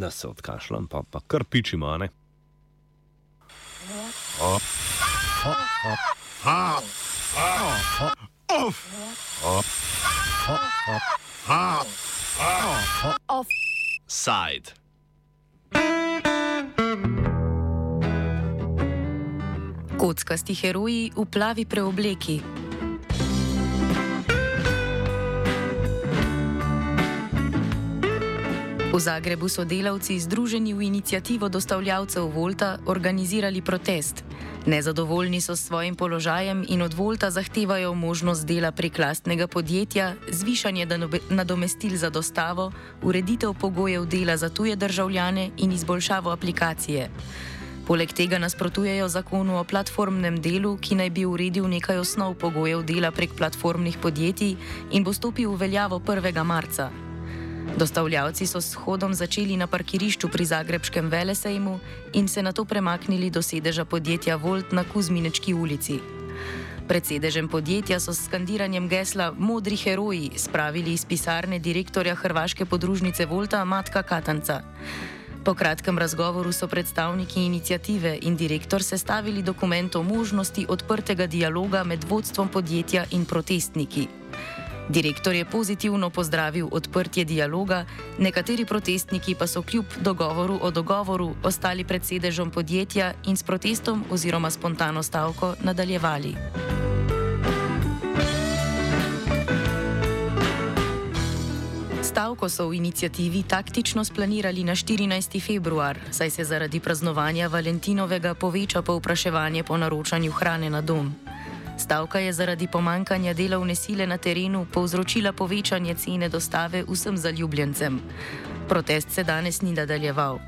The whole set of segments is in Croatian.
da se odkašljam, pa, pa kar pičimo, ne? Offside. Kockasti heroji v plavi preobleki. V Zagrebu so delavci, združeni v inicijativo dostavljavcev Volta, organizirali protest. Nezadovoljni so s svojim položajem in od Volta zahtevajo možnost dela prek lastnega podjetja, zvišanje nadomestil za dostavo, ureditev pogojev dela za tuje državljane in izboljšavo aplikacije. Poleg tega nasprotujejo zakonu o platformnem delu, ki naj bi uredil nekaj osnov pogojev dela prek platformnih podjetij in bo stopil v veljavo 1. marca. Dostavljavci so s hodom začeli na parkirišču pri Zagrebskem velesejmu in se na to premaknili do sedeža podjetja Volt na Kuzminečki ulici. Pred sedežem podjetja so s skandiranjem gesla Modri heroji spravili iz pisarne direktorja Hrvaške podružnice Volta Matka Katanca. Po kratkem razgovoru so predstavniki inicijative in direktor sestavili dokument o možnosti odprtega dialoga med vodstvom podjetja in protestniki. Direktor je pozitivno pozdravil odprtje dialoga, nekateri protestniki pa so kljub dogovoru o dogovoru ostali pred sedežem podjetja in s protestom oziroma spontano stavko nadaljevali. Stavko so v inicijativi taktično splanirali na 14. februar, saj se zaradi praznovanja Valentinovega poveča povpraševanje po naročanju hrane na dom. Stavka je zaradi pomankanja delovne sile na terenu povzročila povečanje cene dostave vsem zaljubljencem. Protest se danes ni nadaljeval.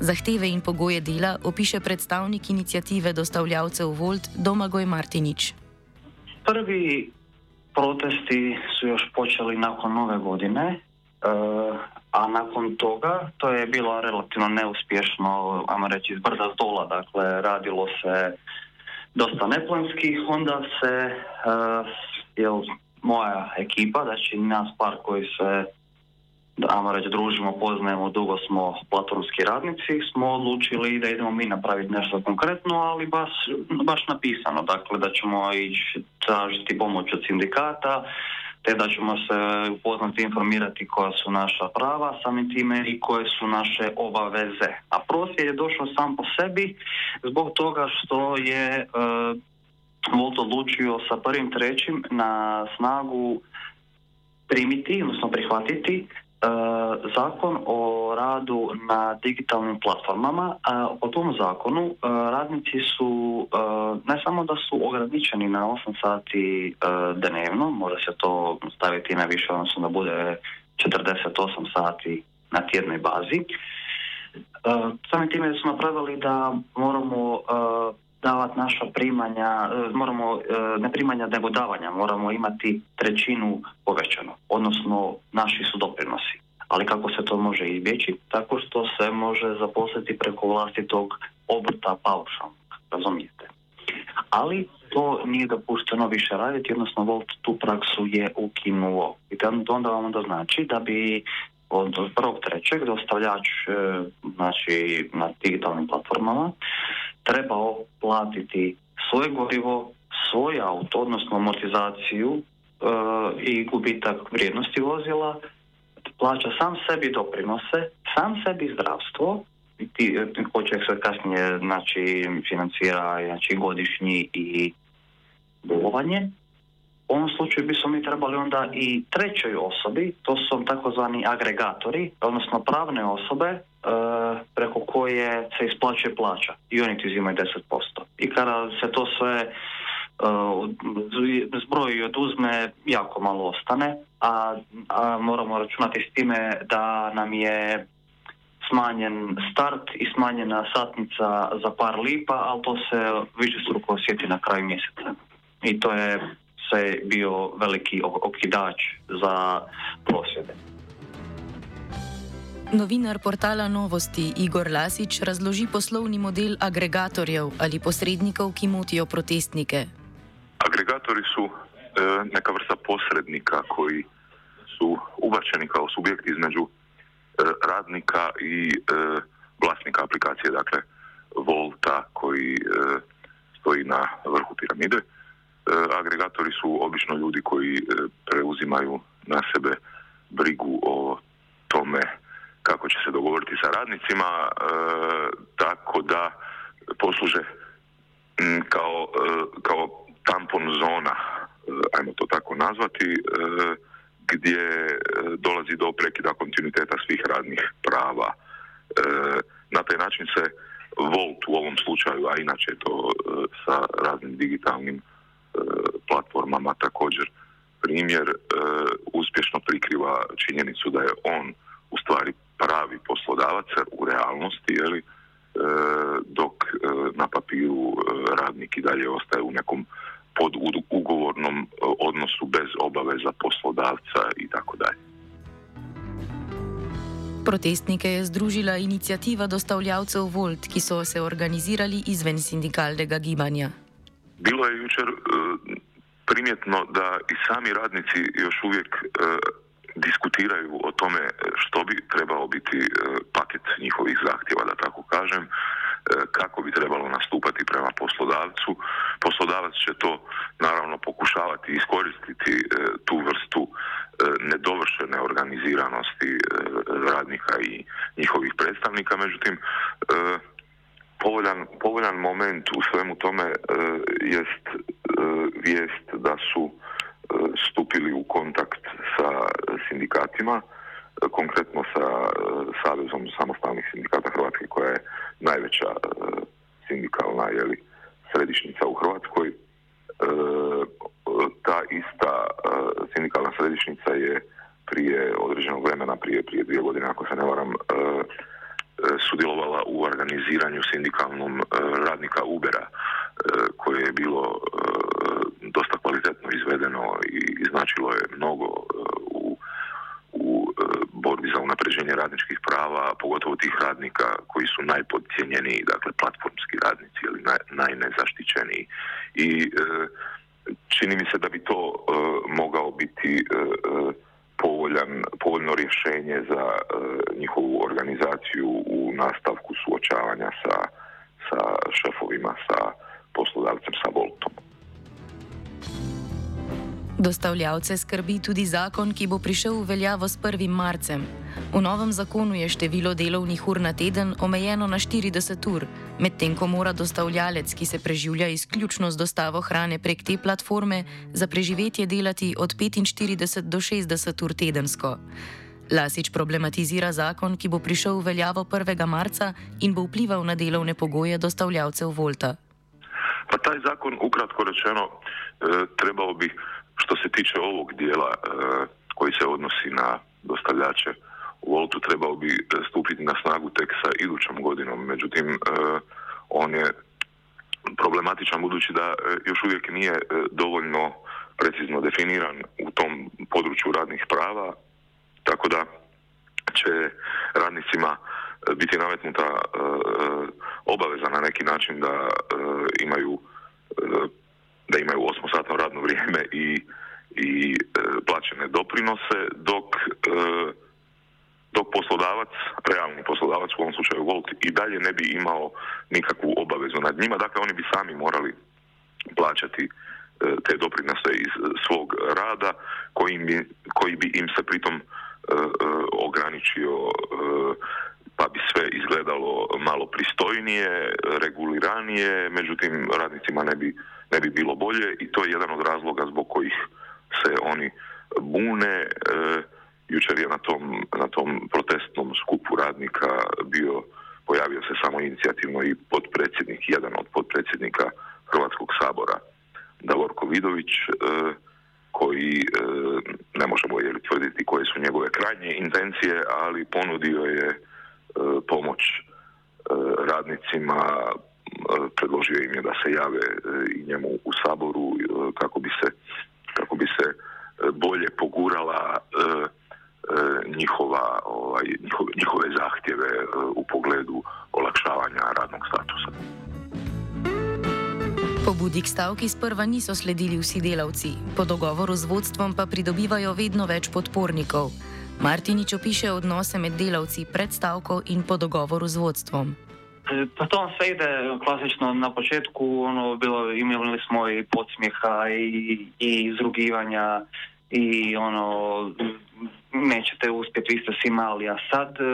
Zahteve in pogoje dela opiše predstavnik inicijative dostavljavcev Volt Domagoj Martinič. Prvi protesti su još počeli nakon nove godine, uh, a nakon toga to je bilo relativno neuspješno, ajmo reći iz brda s dola, dakle radilo se dosta neplanski, onda se uh, jel, moja ekipa, znači nas par koji se ajmo reći, družimo, poznajemo, dugo smo platformski radnici, smo odlučili da idemo mi napraviti nešto konkretno, ali baš, baš napisano, dakle da ćemo ići tražiti pomoć od sindikata, te da ćemo se upoznati i informirati koja su naša prava, samim time i koje su naše obaveze. A prosvjed je došao sam po sebi zbog toga što je uh, Volt odlučio sa prvim trećim na snagu primiti, odnosno prihvatiti E, zakon o radu na digitalnim platformama. A po tom zakonu e, radnici su e, ne samo da su ograničeni na 8 sati dnevno, može se to staviti na više, odnosno da bude 48 sati na tjednoj bazi. Samim time su napravili da moramo davati naša primanja, moramo ne primanja nego davanja, moramo imati trećinu povećano, odnosno naši su doprinosi. Ali kako se to može izbjeći? Tako što se može zaposliti preko vlastitog obrta paušalnog, razumijete? Ali to nije dopušteno više raditi, odnosno Volt tu praksu je ukinuo. I to onda vam onda znači da bi od prvog trećeg dostavljač e, znači, na digitalnim platformama trebao platiti svoje gorivo, svoj auto, odnosno amortizaciju e, i gubitak vrijednosti vozila, plaća sam sebi doprinose, sam sebi zdravstvo, ti, poček se kasnije znači, financira znači, godišnji i bolovanje. U ovom slučaju bismo mi trebali onda i trećoj osobi, to su takozvani agregatori, odnosno pravne osobe preko koje se isplaćuje plaća i oni ti uzimaju 10%. I kada se to sve uh, zbroj oduzme, jako malo ostane, a, a moramo računati s time da nam je smanjen start i smanjena satnica za par lipa, ali to se više struko osjeti na kraju mjeseca. I to je se bio veliki okidač za prosvjede. Novinar portala Novosti Igor Lasič razloži poslovni model agregatorjev ali posrednikov, ki motijo protestnike. Agregatori su e, neka vrsta posrednika koji su ubačeni kao subjekt između e, radnika i vlasnika aplikacije, dakle Volta koji stoji na vrhu piramide. Agregatori su obično ljudi koji preuzimaju na sebe brigu o tome kako će se dogovoriti sa radnicima, tako da posluže kao, kao tampon zona, ajmo to tako nazvati, gdje dolazi do prekida kontinuiteta svih radnih prava. Na taj način se Volt u ovom slučaju, a inače je to sa raznim digitalnim platformama također primjer, uspješno prikriva činjenicu da je on u stvari pravi poslodavac u realnosti, jeli, dok na papiru radnik i dalje ostaje u nekom pod ugovornom odnosu bez obaveza poslodavca i tako dalje. Protestnike je združila inicijativa dostavljavcev Volt, ki so se organizirali izven sindikalnega gibanja. Bilo je jučer primjetno da i sami radnici još uvijek diskutiraju o tome što bi trebao biti paket njihovih zahtjeva, da tako kažem, kako bi trebalo nastupati prema poslodavcu. Poslodavac će to naravno pokušavati iskoristiti tu vrstu nedovršene organiziranosti radnika i njihovih predstavnika, međutim povoljan, povoljan moment u svemu tome jest vijest da su stupili u kontakt sa sindikatima, konkretno sa Savezom samostalnih sindikata Hrvatske koja je najveća sindikalna jeli, središnjica u Hrvatskoj. Ta ista sindikalna središnjica je prije određenog vremena, prije, prije dvije godine ako se ne varam, sudjelovala u organiziranju sindikalnom radnika Ubera koje je bilo dosta kvalitetno izvedeno i značilo je mnogo u, u borbi za unapređenje radničkih prava, pogotovo tih radnika koji su najpodcijenjeniji, dakle platformski radnici ili naj, najnezaštićeniji. I čini mi se da bi to mogao biti povoljan, povoljno rješenje za njihovu organizaciju u nastavku suočavanja sa, sa šefovima, sa poslodavcem, sa Voltom. Dostavljavce skrbi tudi zakon, ki bo prišel v veljavo s 1. marcem. V novem zakonu je število delovnih ur na teden omejeno na 40 ur, medtem ko mora dostavljalec, ki se preživlja izključno z dostavo hrane prek te platforme, za preživetje delati od 45 do 60 ur tedensko. Lasič problematizira zakon, ki bo prišel v veljavo 1. marca in bo vplival na delovne pogoje dostavljavcev Volta. Pa taj zakon, ukratko rečeno, trebao bi što se tiče ovog dijela e, koji se odnosi na dostavljače Voltu trebao bi stupiti na snagu tek sa idućom godinom, međutim e, on je problematičan budući da e, još uvijek nije dovoljno precizno definiran u tom području radnih prava, tako da će radnicima biti nametnuta obaveza na neki način da imaju da imaju osmosatno radno vrijeme i, i e, plaćene doprinose, e, dok poslodavac, realni poslodavac u ovom slučaju Volt i dalje ne bi imao nikakvu obavezu nad njima, dakle oni bi sami morali plaćati e, te doprinose iz svog rada koji bi, koji bi im se pritom e, ograničio pa bi sve izgledalo malo pristojnije, reguliranije, međutim radnicima ne bi ne bi bilo bolje i to je jedan od razloga zbog kojih se oni bune. Jučer je na tom, na tom protestnom skupu radnika bio, pojavio se samo inicijativno i potpredsjednik, jedan od potpredsjednika Hrvatskog sabora, Davorko Vidović, e, koji e, ne možemo je tvrditi koje su njegove krajnje intencije, ali ponudio je e, pomoć radnicima predložio im je da se jave i njemu u saboru kako bi se, kako bi se bolje pogurala njihova, ovaj, njihove, njihove zahtjeve u pogledu olakšavanja radnog statusa. Pobudi k stavki sprva niso sledili vsi delavci, po dogovoru z vodstvom pa pridobivajo vedno več podpornikov. Martinič opiše odnose med delavci pred stavko in po dogovoru z vodstvom. Pa to vam sve ide klasično na početku, ono, bilo, imali smo i podsmijeha i, i izrugivanja i ono, nećete uspjeti, vi ste si mali, a sad e,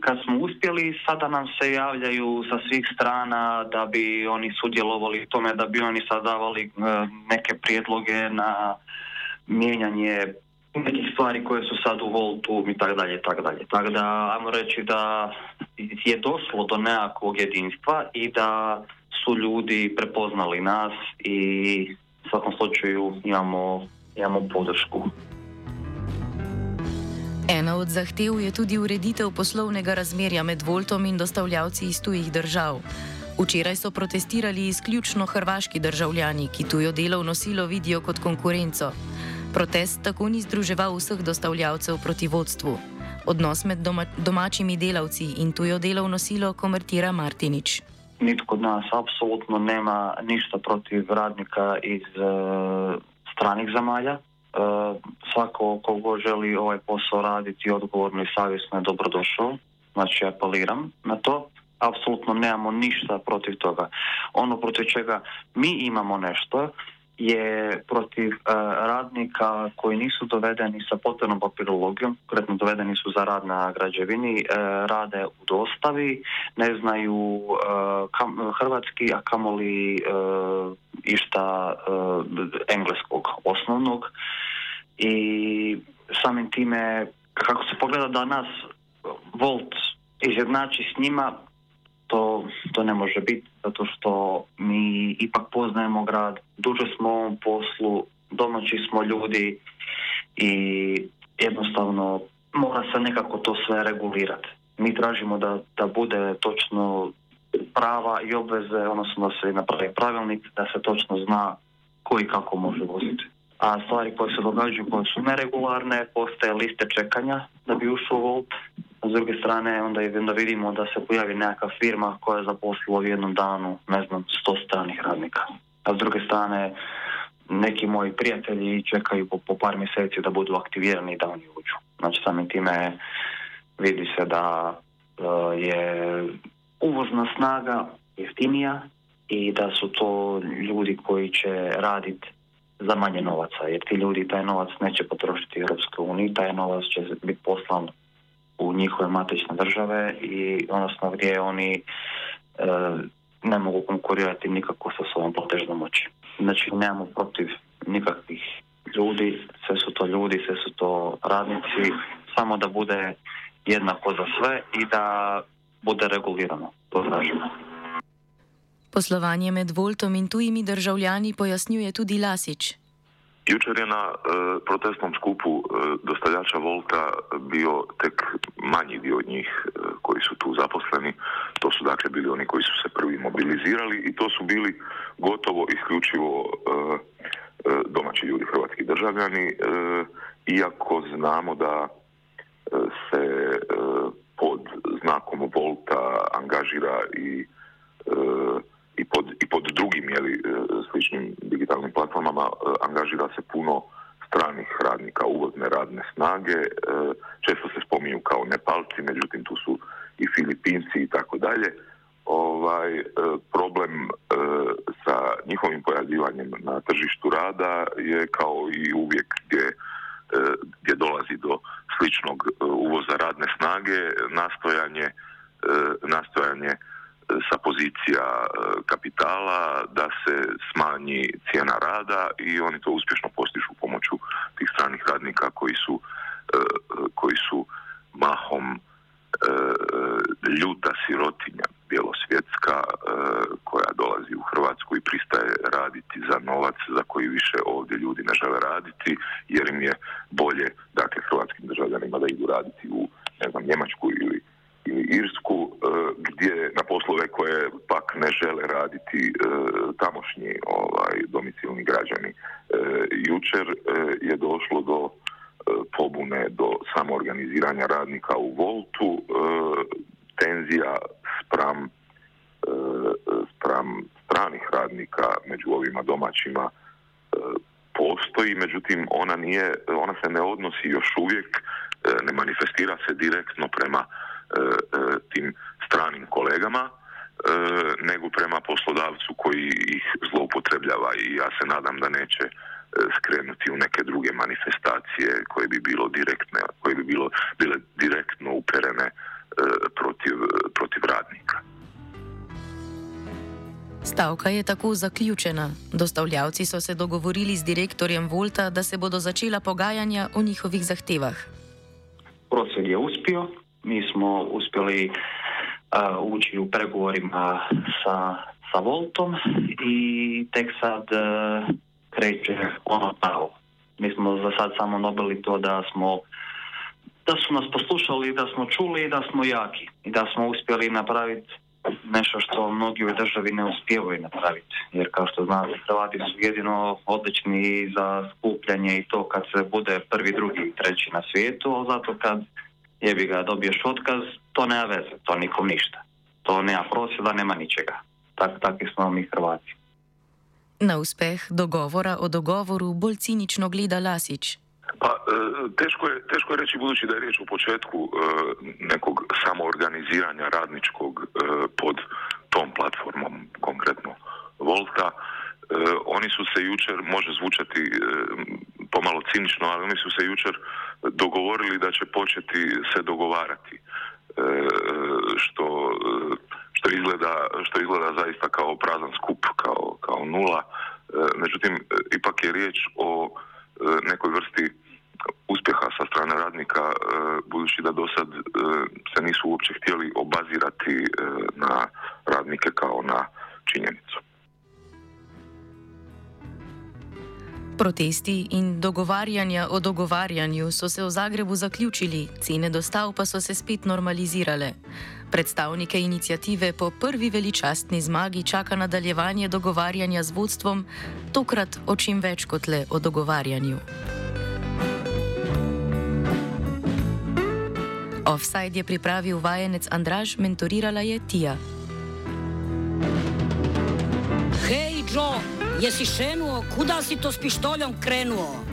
kad smo uspjeli, sada nam se javljaju sa svih strana da bi oni sudjelovali u tome, da bi oni sad davali e, neke prijedloge na mijenjanje nekih stvari koje su sad u Voltu i tako dalje, tako dalje. Tako da, ajmo reći da je došlo do nekakvog jedinstva i da su ljudi prepoznali nas i u svakom slučaju imamo, imamo podršku. Ena od zahtev je tudi ureditev poslovnega razmerja med Voltom in dostavljavci iz tujih držav. Včeraj so protestirali izključno hrvaški državljani, ki tujo delovno silo vidijo kot konkurenco. Protest tako ni združeval vseh dostavljavcev proti vodstvu. Odnos med doma, domačimi delavci in tujo delovno silo komentira Martinič. Nitko od nas apsolutno nema ništa protiv radnika iz uh, stranih zemalja. Uh, svako kogo želi ovaj posao raditi odgovorno i savjesno je dobrodošao. Znači apeliram na to. Apsolutno nemamo ništa protiv toga. Ono protiv čega mi imamo nešto je protiv uh, radnika koji nisu dovedeni sa potrebnom papirologijom, konkretno dovedeni su za rad na građevini, uh, rade u dostavi, ne znaju kam, hrvatski, a kamoli išta engleskog osnovnog. I samim time kako se pogleda da nas Volt izjednači s njima to, to ne može biti zato što mi ipak poznajemo grad, duže smo u ovom poslu, domaći smo ljudi i jednostavno mora se nekako to sve regulirati. Mi tražimo da, da bude točno prava i obveze, odnosno da se napravi pravilnik, da se točno zna koji kako može voziti. A stvari koje se događaju, koje su neregularne, postaje liste čekanja da bi ušao Volt, s druge strane onda, onda vidimo da se pojavi neka firma koja je zaposlila u jednom danu, ne znam, sto stranih radnika. A s druge strane neki moji prijatelji čekaju po, po par mjeseci da budu aktivirani i da oni uđu. Znači samim time vidi se da uh, je uvozna snaga jeftinija i da su to ljudi koji će raditi za manje novaca, jer ti ljudi taj novac neće potrošiti u Europskoj uniji, taj novac će biti poslan u njihove matične države i odnosno gdje oni e, ne mogu konkurirati nikako sa svojom platežnom moći. Znači nemamo protiv nikakvih ljudi, sve su to ljudi, sve su to radnici, samo da bude jednako za sve i da bude regulirano. To tražimo. Poslovanje med Voltom in tujimi državljani pojasnjuje tudi Lasič. Jučer je na e, protestnom skupu e, dostavljača Volta bio tek manji dio njih e, koji su tu zaposleni. To su dakle bili oni koji su se prvi mobilizirali i to su bili gotovo isključivo e, e, domaći ljudi, hrvatski državljani, e, iako znamo da se pod znakom Volta angažira i i pod, i pod drugim jeli, e, sličnim digitalnim platformama e, angažira se puno stranih radnika, uvozne radne snage. E, često se spominju kao Nepalci, međutim tu su i Filipinci i tako dalje. Ovaj problem sa njihovim pojavljivanjem na tržištu rada je kao i uvijek gdje gdje dolazi do sličnog uvoza radne snage, nastojanje nastojanje sa pozicija e, kapitala da se smanji cijena rada i oni to uspješno postižu pomoću tih stranih radnika koji su, e, koji su mahom e, ljuta sirotinja bjelosvjetska koja dolazi u Hrvatsku i pristaje raditi za novac za koji više ovdje ljudi ne žele raditi jer im je bolje dakle hrvatskim državljanima da idu raditi u ne znam Njemačku ili ili Irsku e, gdje na poslove koje pak ne žele raditi e, tamošnji ovaj, domicilni građani. E, jučer je došlo do pobune, do samoorganiziranja radnika u Voltu, tenzija spram, spram stranih radnika među ovima domaćima postoji, međutim ona nije, ona se ne odnosi još uvijek ne manifestira se direktno prema tim stranim kolegama, nego prema poslodavcu koji ih zloupotrebljava i ja se nadam da neće skrenuti u neke druge manifestacije koje bi bilo direktne, koje bi bilo, bile direktno uperene protiv, protiv radnika. Stavka je tako zaključena. Dostavljavci so se dogovorili z direktorjem Volta, da se bodo začela pogajanja o njihovih zahtevah. Proces je uspio, mi smo uspjeli uh, ući u pregovorima sa, sa Voltom i tek sad uh, kreće ono pravo. Mi smo za sad samo dobili to da smo da su nas poslušali, da smo čuli i da smo jaki i da smo uspjeli napraviti nešto što mnogi u državi ne uspijevaju napraviti. Jer kao što znate, Hrvati su jedino odlični za skupljanje i to kad se bude prvi, drugi treći na svijetu, ali zato kad jebi ga dobiješ otkaz, to nema veze, to nikom ništa. To nema prosjeda, nema ničega. Tak, takvi smo mi Hrvati. Na uspeh dogovora o dogovoru bolj cinično gleda Lasić. Pa, e, teško je, teško je reći budući da je riječ u početku e, nekog samoorganiziranja radničkog e, pod tom platformom, konkretno Volta. Oni su se jučer, može zvučati pomalo cinično, ali oni su se jučer dogovorili da će početi se dogovarati što, što, izgleda, što izgleda zaista kao prazan skup, kao, kao nula. Međutim, ipak je riječ o nekoj vrsti uspjeha sa strane radnika, budući da do sad se nisu uopće htjeli obazirati na radnike kao na činjenicu. Protesti in dogovarjanja o dogovarjanju so se v Zagrebu zaključili, cene dostav pa so se spet normalizirale. Predstavnike inicijative po prvi veličastni zmagi čaka nadaljevanje dogovarjanja z vodstvom, tokrat o čim več kot le o dogovarjanju. Offside je pripravil vajenec Andraž, mentorirala je Tija. Hej, Joe, jesi šenuo, kuda si to s pištoljom krenuo?